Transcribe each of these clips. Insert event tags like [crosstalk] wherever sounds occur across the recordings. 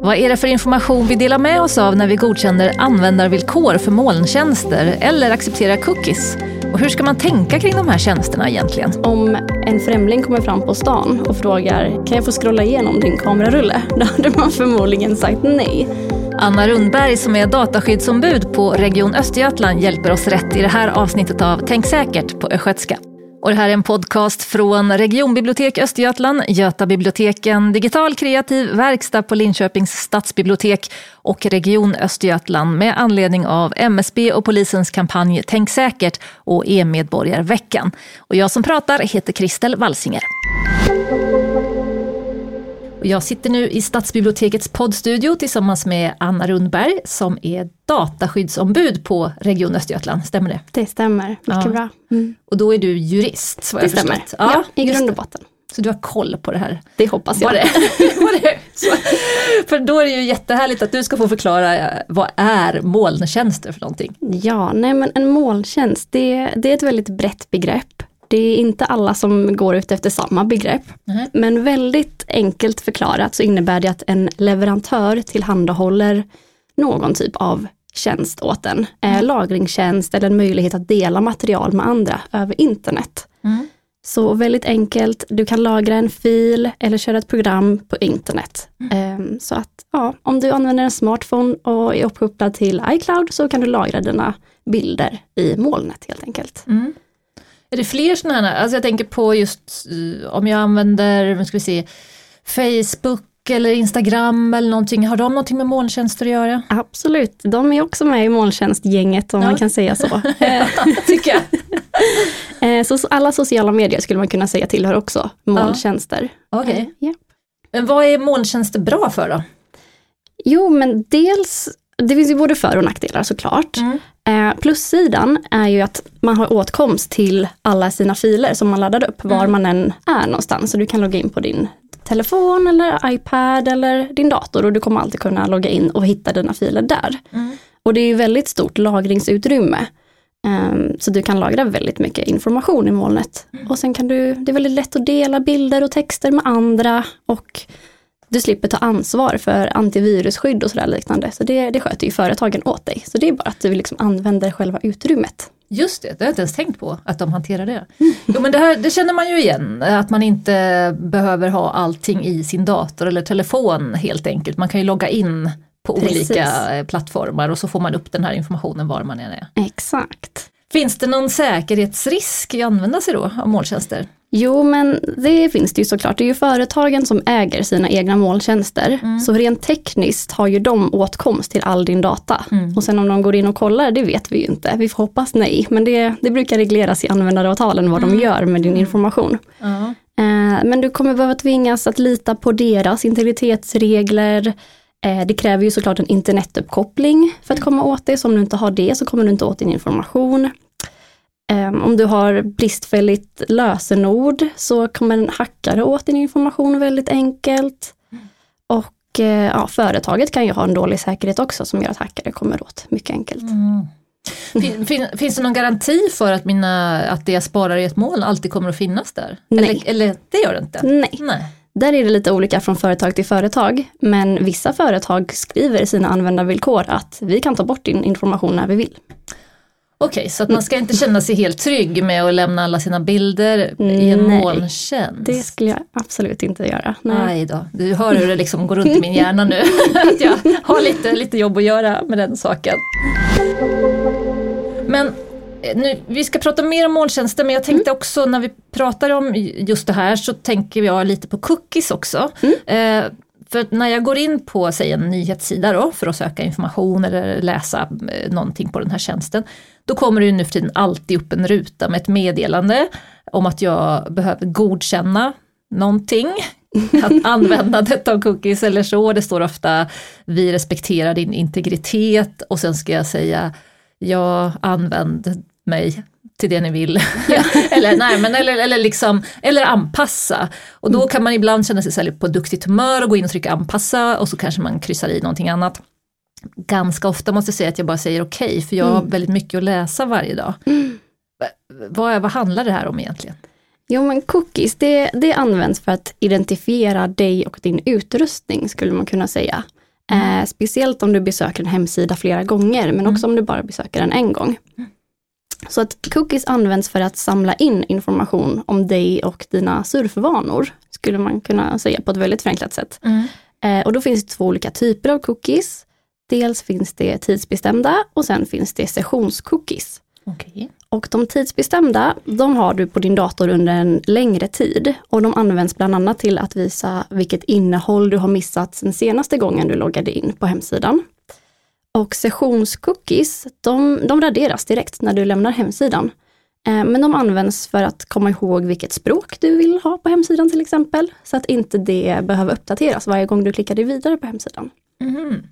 Vad är det för information vi delar med oss av när vi godkänner användarvillkor för molntjänster eller accepterar cookies? Och hur ska man tänka kring de här tjänsterna egentligen? Om en främling kommer fram på stan och frågar kan jag få scrolla igenom din kamerarulle? [laughs] Då hade man förmodligen sagt nej. Anna Rundberg som är dataskyddsombud på Region Östergötland hjälper oss rätt i det här avsnittet av Tänk säkert på östgötska. Och det här är en podcast från Regionbibliotek Östergötland, Götabiblioteken, Digital kreativ verkstad på Linköpings stadsbibliotek och Region Östergötland med anledning av MSB och polisens kampanj Tänk säkert och e-medborgarveckan. Och jag som pratar heter Kristel Walsinger. Och jag sitter nu i Stadsbibliotekets poddstudio tillsammans med Anna Rundberg som är dataskyddsombud på Region Östergötland, stämmer det? Det stämmer, mycket Ja. bra. Mm. Och då är du jurist, vad Det jag stämmer. förstått. Ja, i grund och botten. Så du har koll på det här? Det hoppas jag. Var det? [laughs] Var det? Så, för då är det ju jättehärligt att du ska få förklara eh, vad är molntjänster för någonting? Ja, nej men en molntjänst, det, det är ett väldigt brett begrepp. Det är inte alla som går ut efter samma begrepp. Mhm. Men väldigt enkelt förklarat så innebär det att en leverantör tillhandahåller någon typ av tjänst åt en. Eh, lagringstjänst eller en möjlighet att dela material med andra över internet. Mm. Så väldigt enkelt, du kan lagra en fil eller köra ett program på internet. Ehm, så att ja, om du använder en smartphone och är uppkopplad till iCloud så kan du lagra dina bilder i molnet helt enkelt. Mm. Är det fler sådana här, alltså jag tänker på just eh, om jag använder, ska vi se, Facebook eller Instagram eller någonting, har de någonting med molntjänster att göra? Absolut, de är också med i molntjänstgänget om Ja. man kan säga så. [laughs] tycker jag. [laughs] Eh, så så alla sociala medier skulle man kunna säga tillhör också molntjänster. Okej. Eh, ja. Men vad är molntjänster bra för då? Jo, men dels, det finns ju både för och nackdelar såklart. Mm. Eh, plussidan är ju att man har åtkomst till alla sina filer som man laddar upp, var Mm. man än är någonstans. Så du kan logga in på din telefon eller iPad eller din dator och du kommer alltid kunna logga in och hitta dina filer där. Mm. Och det är ju väldigt stort lagringsutrymme. Ehm, så du kan lagra väldigt mycket information i molnet. Och sen kan du, det är väldigt lätt att dela bilder och texter med andra och du slipper ta ansvar för antivirusskydd och sådär liknande. Så det, det sköter ju företagen åt dig. Så det är bara att du liksom använder själva utrymmet. Just det, det har jag inte ens tänkt på att de hanterar det. Jo men det, här, det känner man ju igen, att man inte behöver ha allting i sin dator eller telefon helt enkelt. Man kan ju logga in på Precis. olika eh, plattformar och så får man upp den här informationen var man än är. Exakt. Finns det någon säkerhetsrisk i att använda sig då av molntjänster? Jo, men det finns det ju såklart. Det är ju företagen som äger sina egna molntjänster. Så rent tekniskt har ju de åtkomst till all din data. Och sen om de går in och kollar, det vet vi ju inte. Vi får hoppas nej, men det, det brukar regleras i användaravtalen vad de gör med din information. Ja. Eh, Men du kommer behöva tvingas att lita på deras integritetsregler. Eh, Det kräver ju såklart en internetuppkoppling för att komma åt det. Så om du inte har det så kommer du inte åt din information. Eh, Om du har bristfälligt lösenord så kommer en hackare åt din information väldigt enkelt. Och eh, ja, företaget kan ju ha en dålig säkerhet också som gör att hackare kommer åt mycket enkelt. Fin, fin, finns det någon garanti för att, mina, att det jag sparar i ett moln alltid kommer att finnas där? Nej. Eller, eller det gör det inte? Nej. Nej. Där är det lite olika från företag till företag, men vissa företag skriver i sina användarvillkor att vi kan ta bort din information när vi vill. Okej, så att man ska inte känna sig helt trygg med att lämna alla sina bilder i en Nej. molntjänst? Det skulle jag absolut inte göra. Nej. Nej då, du hör hur det liksom går runt i min hjärna nu. [laughs] att jag har lite, lite jobb att göra med den saken. Men eh, nu, vi ska prata mer om molntjänster men jag tänkte också när vi pratar om just det här så tänker jag lite på cookies också. Eh, för när jag går in på säg en nyhetssida då för att söka information eller läsa eh, någonting på den här tjänsten. Då kommer det ju nu för tiden alltid upp en ruta med ett meddelande om att jag behöver godkänna någonting. [laughs] Att användandet av cookies eller så. Det står ofta vi respekterar din integritet och sen ska jag säga jag använd mig till det ni vill. [laughs] eller, nej, men, eller, eller, liksom, eller anpassa. Och då kan man ibland känna sig så på duktigt humör och gå in och trycka anpassa och så kanske man kryssar i någonting annat. Ganska ofta måste jag säga att jag bara säger okej för jag har väldigt mycket att läsa varje dag. Va- Vad, vad handlar det här om egentligen? Jo men cookies, det, det används för att identifiera dig och din utrustning skulle man kunna säga. Eh, speciellt om du besöker en hemsida flera gånger, men också om du bara besöker den en gång. Så att cookies används för att samla in information om dig och dina surfvanor, skulle man kunna säga på ett väldigt förenklat sätt. Eh, och då finns det två olika typer av cookies. Dels finns det tidsbestämda och sen finns det sessionscookies. Okej. Och de tidsbestämda, de har du på din dator under en längre tid. Och de används bland annat till att visa vilket innehåll du har missat sen senaste gången du loggade in på hemsidan. Och sessionscookies, de, de raderas direkt när du lämnar hemsidan. Eh, Men de används för att komma ihåg vilket språk du vill ha på hemsidan till exempel. Så att inte det behöver uppdateras varje gång du klickar dig vidare på hemsidan. Mhm.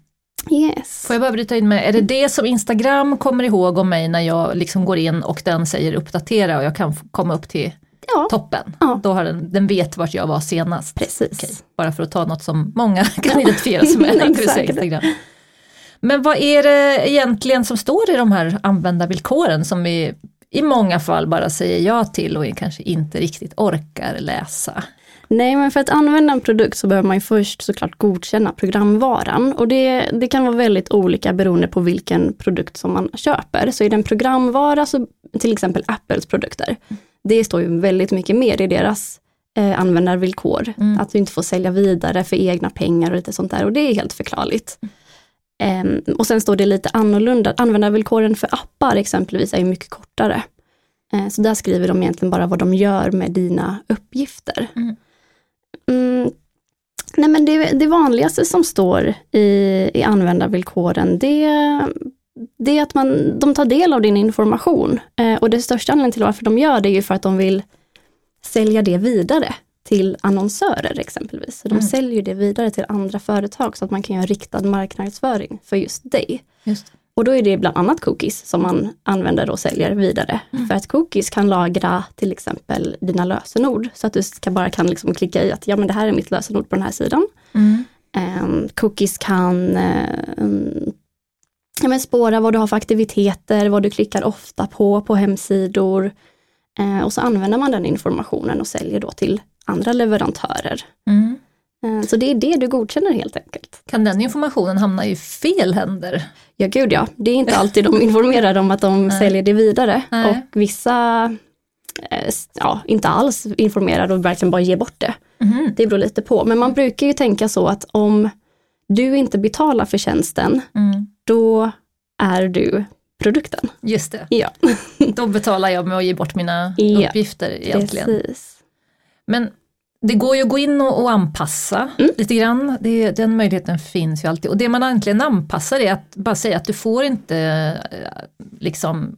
Yes. Får jag bara bryta in med, är det det som Instagram kommer ihåg om mig när jag liksom går in och den säger uppdatera och jag kan komma upp till Ja, toppen? Ja. Då har den, den vet vart jag var senast. precis. Okej, bara för att ta något som många [laughs] kan identifiera sig med. Instagram. Men vad är det egentligen som står i de här användarvillkoren som vi i många fall bara säger ja till och kanske inte riktigt orkar läsa? Nej, men för att använda en produkt så behöver man först såklart godkänna programvaran. Och det, det kan vara väldigt olika beroende på vilken produkt som man köper. Så är det en programvara, så, till exempel Apples produkter, det står ju väldigt mycket mer i deras eh, användarvillkor. Mm. Att du inte får sälja vidare för egna pengar och lite sånt där. Och det är helt förklarligt. Em, och sen står det lite annorlunda. Användarvillkoren för appar exempelvis är mycket kortare. Eh, så där skriver de egentligen bara vad de gör med dina uppgifter. Mm. Mm. Nej men det, det vanligaste som står i, i användarvillkoren, det, det är att man, de tar del av din information. Eh, och det största anledningen till varför de gör det är ju för att de vill sälja det vidare till annonsörer exempelvis. Så de Mm. säljer det vidare till andra företag så att man kan göra riktad marknadsföring för just dig. Just. Och då är det bland annat cookies som man använder och säljer vidare. För att cookies kan lagra till exempel dina lösenord. Så att du ska, bara kan liksom klicka i att ja men det här är mitt lösenord på den här sidan. Mm. Ehm, cookies kan mm, ja, men spåra vad du har för aktiviteter, vad du klickar ofta på på hemsidor. Eh, och så använder man den informationen och säljer då till andra leverantörer. Mm. Eh, så det är det du godkänner helt enkelt. Kan den informationen hamna i fel händer? Ja gud ja, det är inte alltid de informerar om att de [laughs] säljer det vidare. Nej. Och vissa, eh, ja inte alls informerar och verkligen bara ger bort det. Mhm. Det beror lite på. Men man brukar ju tänka så att om du inte betalar för tjänsten, Mm. då är du produkten. Just det, Ja, [laughs] då betalar jag med att ge bort mina Ja, uppgifter egentligen. precis. Men det går ju att gå in och, och anpassa Mm. lite grann. Det, den möjligheten finns ju alltid. Och det man egentligen anpassar är att bara säga att du får inte eh, liksom,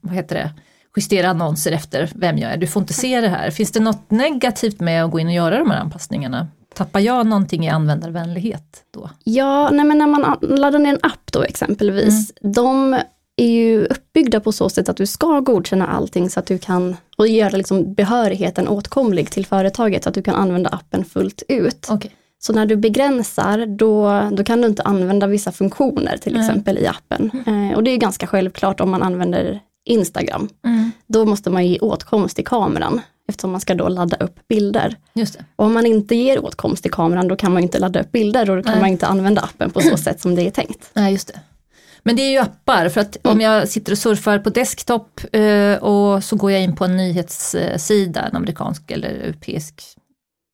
vad heter det, justera annonser efter vem jag är. Du får inte se det här. Finns det något negativt med att gå in och göra de här anpassningarna? Tappar jag någonting i användarvänlighet då? Ja, nej men när man an- laddar ner en app då exempelvis, de är ju uppbyggda på så sätt att du ska godkänna allting så att du kan och göra liksom behörigheten åtkomlig till företaget så att du kan använda appen fullt ut. Okej. Så när du begränsar, då, då kan du inte använda vissa funktioner till Nej. exempel i appen. Eh, och det är ganska självklart om man använder Instagram. Mm. Då måste man ge åtkomst till kameran eftersom man ska då ladda upp bilder. Och om man inte ger åtkomst till kameran då kan man inte ladda upp bilder och då kan Nej. man inte använda appen på så sätt som det är tänkt. Nej, just det. Men det är ju appar, för att om jag sitter och surfar på desktop eh, och så går jag in på en nyhetssida, en amerikansk eller europeisk,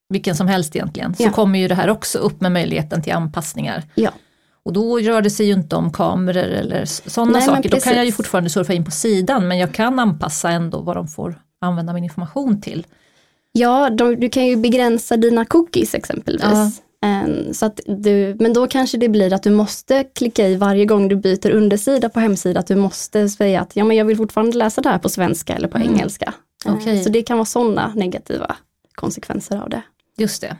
vilken som helst egentligen, så Ja. kommer ju det här också upp med möjligheten till anpassningar. Ja. Och då rör det sig ju inte om kameror eller sådana saker, då kan jag ju fortfarande surfa in på sidan, men jag kan anpassa ändå vad de får använda min information till. Ja, de, du kan ju begränsa dina cookies exempelvis. Ehm, Så att du, men då kanske det blir att du måste klicka i varje gång du byter undersida på hemsida, att du måste säga att ja, men jag vill fortfarande läsa det här på svenska eller på Mm. engelska. Ehm, Okej. Så det kan vara sådana negativa konsekvenser av det. Just det.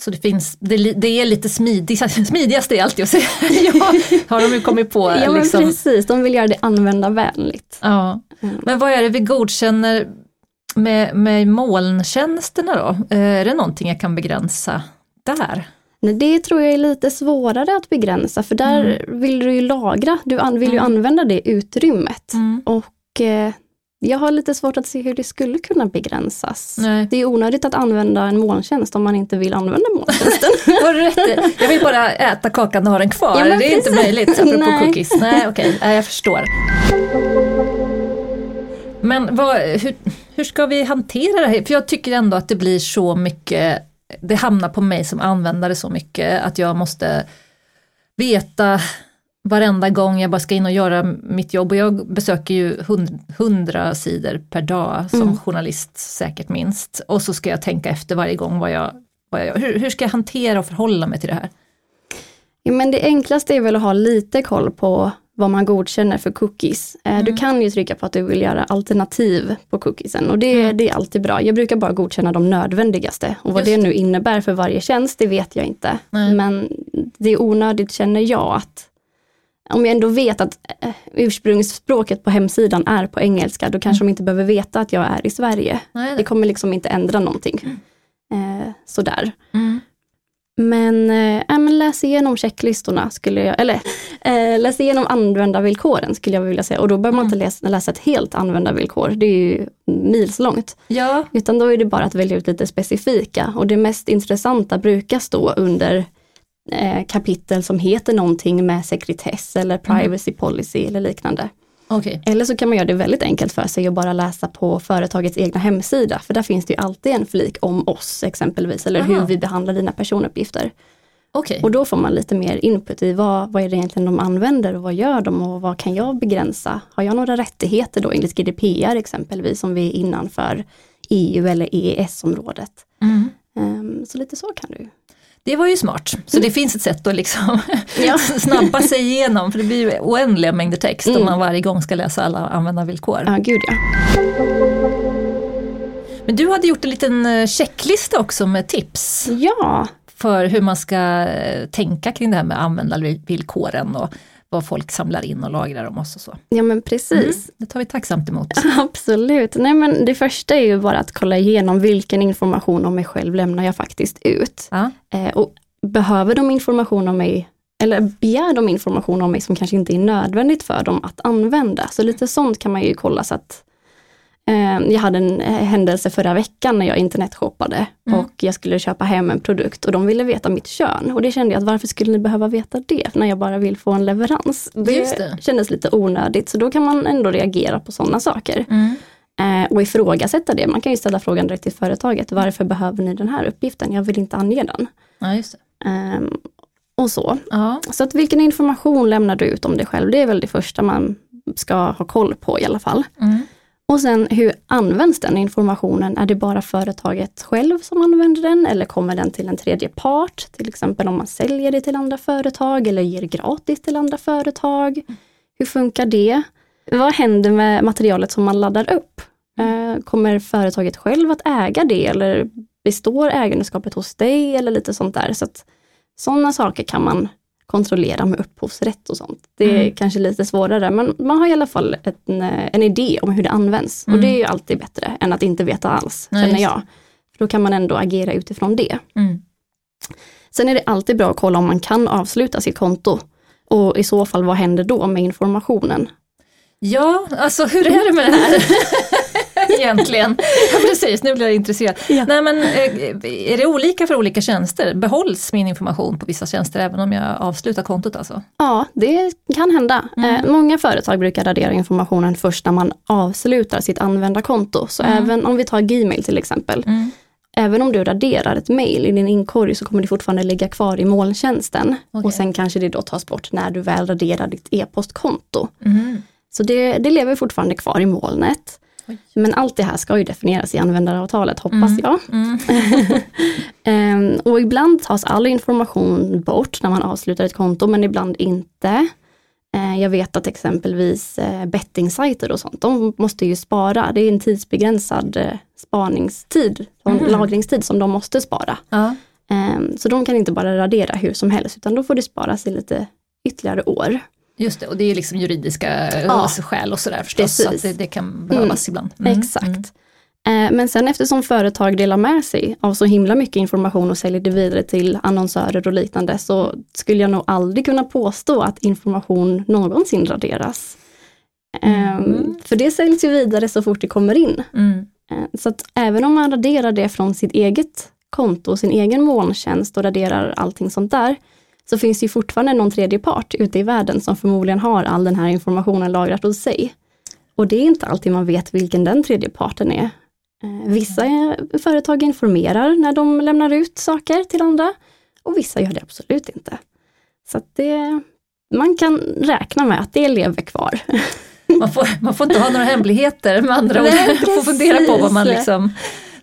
Så det finns, det, det är lite smidig, [laughs] smidigast alltid att säga [laughs] ja, har de ju kommit på. Ja men liksom. precis, de vill göra det användarvänligt. Ja. Mm. Men vad är det vi godkänner med, med molntjänsterna då? Eh, Är det någonting jag kan begränsa där? Nej, det tror jag är lite svårare att begränsa för där vill du ju lagra, du vill ju Mm. använda det utrymmet. Och eh, jag har lite svårt att se hur det skulle kunna begränsas. Nej. Det är onödigt att använda en molntjänst om man inte vill använda molntjänsten. [laughs] Rätt? Jag vill bara äta kakan och ha den kvar. Ja, det är inte precis. möjligt apropå Nej. cookies. Nej, okej, [laughs] Nej, jag förstår. Men vad, hur, hur ska vi hantera det här? För jag tycker ändå att det blir så mycket, det hamnar på mig som användare så mycket att jag måste veta varenda gång jag bara ska in och göra mitt jobb och jag besöker ju hund- hundra sidor per dag som Mm. journalist säkert minst. Och så ska jag tänka efter varje gång vad jag, vad jag. Hur, hur ska jag hantera och förhålla mig till det här? Ja, men det enklaste är väl att ha lite koll på vad man godkänner för cookies. Eh, Du Mm. kan ju trycka på att du vill göra alternativ på cookiesen och det, Mm. det är alltid bra. Jag brukar bara godkänna de nödvändigaste och vad Just det nu innebär för varje tjänst, det vet jag inte. Nej. Men det är onödigt känner jag att om jag ändå vet att eh, ursprungsspråket på hemsidan är på engelska, då kanske de inte behöver veta att jag är i Sverige. Nej, Det kommer liksom inte ändra någonting. Eh, sådär. mm. Men, ja, men läs igenom checklistorna, skulle jag, eller eh, läs igenom användarvillkoren skulle jag vilja säga. Och då behöver man inte läsa, läsa ett helt användarvillkor, det är ju milslångt. Ja, Utan då är det bara att välja ut lite specifika. Och det mest intressanta brukar stå under eh, kapitel som heter någonting med sekretess eller privacy policy eller liknande. Okej. Eller så kan man göra det väldigt enkelt för sig och bara läsa på företagets egna hemsida. För där finns det ju alltid en flik om oss exempelvis, eller hur Aha. vi behandlar dina personuppgifter. Okej. Och då får man lite mer input i vad, vad är det egentligen de använder och vad gör de och vad kan jag begränsa? Har jag några rättigheter då enligt GDPR exempelvis om vi är innanför EU eller EES-området? Mm. Så lite så kan du. Det var ju smart. Så det finns ett sätt att liksom [laughs] Ja. [laughs] snabba sig igenom, för det blir ju oändliga mängder text om Mm. man varje gång ska läsa alla användarvillkor. Ja, gud ja. Men du hade gjort en liten eh, checklista också med tips Ja, för hur man ska eh, tänka kring det här med användarvillkoren och vad folk samlar in och lagrar om oss och så. ja men precis. Mm, det tar vi tacksamt emot. [laughs] Absolut. Nej men det första är ju bara att kolla igenom vilken information om mig själv lämnar jag faktiskt ut. Ja. Eh, och behöver de information om mig, eller begär de information om mig som kanske inte är nödvändigt för dem att använda. Så lite sånt kan man ju kolla så att jag hade en eh, händelse förra veckan när jag internetshoppade Mm. och jag skulle köpa hem en produkt och de ville veta mitt kön. Och det kände jag att varför skulle ni behöva veta det när jag bara vill få en leverans? Det, Just det. kändes lite onödigt så då kan man ändå reagera på sådana saker. Mm. Eh, och ifrågasätta det. Man kan ju ställa frågan direkt till företaget. Varför behöver ni den här uppgiften? Jag vill inte ange den. ja, just. Ehm, och så. Ja. Så att vilken information lämnar du ut om dig själv? Det är väl det första man ska ha koll på i alla fall. Mm. Och sen hur används den informationen? Är det bara företaget själv som använder den eller kommer den till en tredje part? Till exempel om man säljer det till andra företag eller ger gratis till andra företag. Hur funkar det? Vad händer med materialet som man laddar upp? Eh, Kommer företaget själv att äga det eller består ägandeskapet hos dig eller lite sånt där? Så att Sådana saker kan man kontrollera med upphovsrätt och sånt. Det är Mm. kanske lite svårare men man har i alla fall en, eh, en idé om hur det används. Mm. Och det är ju alltid bättre än att inte veta alls, Nej, känner jag. För då kan man ändå agera utifrån det. Mm. Sen är det alltid bra att kolla om man kan avsluta sitt konto. Och i så fall, vad händer då med informationen? Ja, alltså hur är det med det här? [laughs] [laughs] Egentligen. Ja, precis, nu blir jag intresserad. Ja. Nej, men, eh, är det olika för olika tjänster? Behålls min information på vissa tjänster även om jag avslutar kontot alltså? Ja, det kan hända. Mm. Eh, många företag brukar radera informationen först när man avslutar sitt användarkonto. Så Mm. även om vi tar Gmail till exempel. Även om du raderar ett mail i din inkorg så kommer det fortfarande ligga kvar i molntjänsten. Okej. Och sen kanske det då tas bort när du väl raderar ditt e-postkonto. Mm. Så det, det lever fortfarande kvar i molnet. Men allt det här ska ju definieras i användaravtalet hoppas Mm. jag. Mm. [laughs] Ehm, och ibland tas all information bort när man avslutar ett konto men ibland inte. Eh, jag vet att exempelvis eh, bettingsajter och sånt, de måste ju spara. Det är en tidsbegränsad eh, spaningstid, Mhm. lagringstid som de måste spara. Ja. Ehm, så de kan inte bara radera hur som helst utan då får det sparas i lite ytterligare år. Just det, och det är liksom juridiska Ja. skäl och sådär förstås, så att Precis. det, det kan behövas ibland. Exakt. Mm. Eh, Men sen eftersom företag delar med sig av så himla mycket information och säljer det vidare till annonsörer och liknande så skulle jag nog aldrig kunna påstå att information någonsin raderas. Mm. För det säljs ju vidare så fort det kommer in. Mm. Så att även om man raderar det från sitt eget konto, sin egen molntjänst och raderar allting sånt där, så finns det ju fortfarande någon tredje part ute i världen som förmodligen har all den här informationen lagrat hos sig. Och det är inte alltid man vet vilken den tredje parten är. Vissa företag informerar när de lämnar ut saker till andra och vissa gör det absolut inte. Så det, man kan räkna med att det lever kvar. Man får, man får inte ha några hemligheter med andra [laughs] ord. Man får fundera på vad man liksom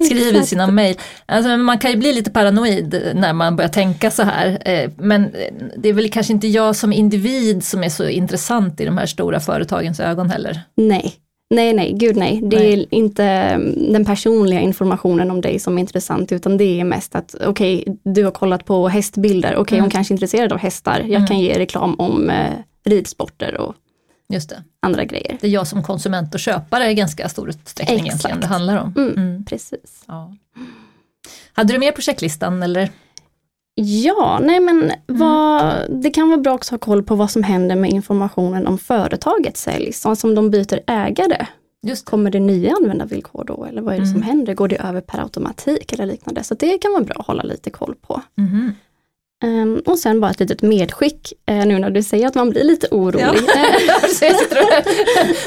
skriver i sina mejl. Alltså, man kan ju bli lite paranoid när man börjar tänka så här. Eh, men det är väl kanske inte jag som individ som är så intressant i de här stora företagens ögon heller. Nej, Nej, nej, gud nej. Det nej. är inte mm, den personliga informationen om dig som är intressant utan det är mest att okej, okay, du har kollat på hästbilder, okej okay, mm. hon kanske är intresserad av hästar, jag mm. kan ge reklam om eh, ridsporter och Just det. andra grejer. Det är jag som konsument och köpare i ganska stor utsträckning Exakt. egentligen det handlar om. Mm, mm. Precis. Ja. Hade du mer på checklistan eller? Ja, nej men mm. vad, det kan vara bra också att ha koll på vad som händer med informationen om företaget säljs, som de byter ägare. Just. Kommer det nya användarvillkor då eller vad är det mm. som händer? Går det över per automatik eller liknande? Så det kan vara bra att hålla lite koll på. Mm. Um, och sen bara ett litet medskick uh, nu när du säger att man blir lite orolig. Ja. [laughs]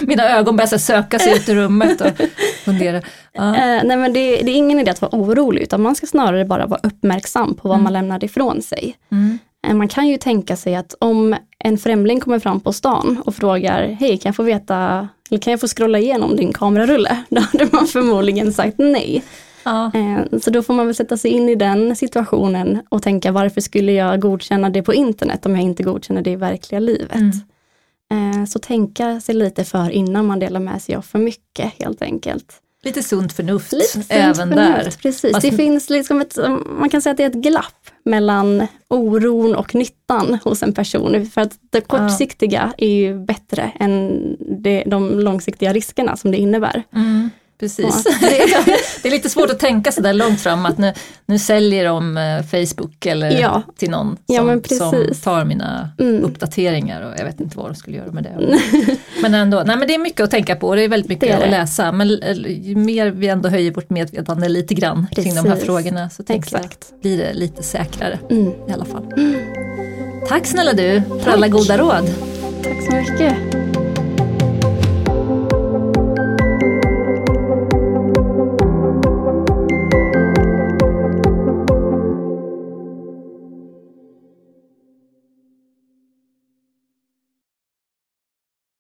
[laughs] Mina ögon börjar söka sig ut i rummet och fundera. Uh. Uh, nej men det, det, är ingen idé att vara orolig utan man ska snarare bara vara uppmärksam på vad mm. man lämnar ifrån sig. Mm. man kan ju tänka sig att om en främling kommer fram på stan och frågar, hej kan jag få veta, eller kan jag få scrolla igenom din kamerarulle? [laughs] Då hade man förmodligen sagt nej. Ja. Eh, så då får man väl sätta sig in i den situationen och tänka varför skulle jag godkänna det på internet om jag inte godkänner det i verkliga livet. Mm. Så tänka sig lite för innan man delar med sig av för mycket helt enkelt. Lite sunt förnuft lite sunt även förnuft, där. Precis, Fast... det finns liksom ett, man kan säga att det är ett glapp mellan oron och nyttan hos en person. För att det kortsiktiga är ju bättre än det, de långsiktiga riskerna som det innebär. Mm. Precis. Ja. [laughs] det är lite svårt att tänka så där långt fram att nu, nu säljer de eh, Facebook eller ja. till någon som, ja, som tar mina mm. uppdateringar och jag vet inte vad de skulle göra med det. [laughs] men ändå, nej men det är mycket att tänka på och det är väldigt mycket är att läsa. Men ju mer vi ändå höjer vårt medvetande lite grann Precis. kring de här frågorna så tänker jag blir det lite säkrare mm. i alla fall. Tack snälla du för Tack. alla goda råd. Tack så mycket.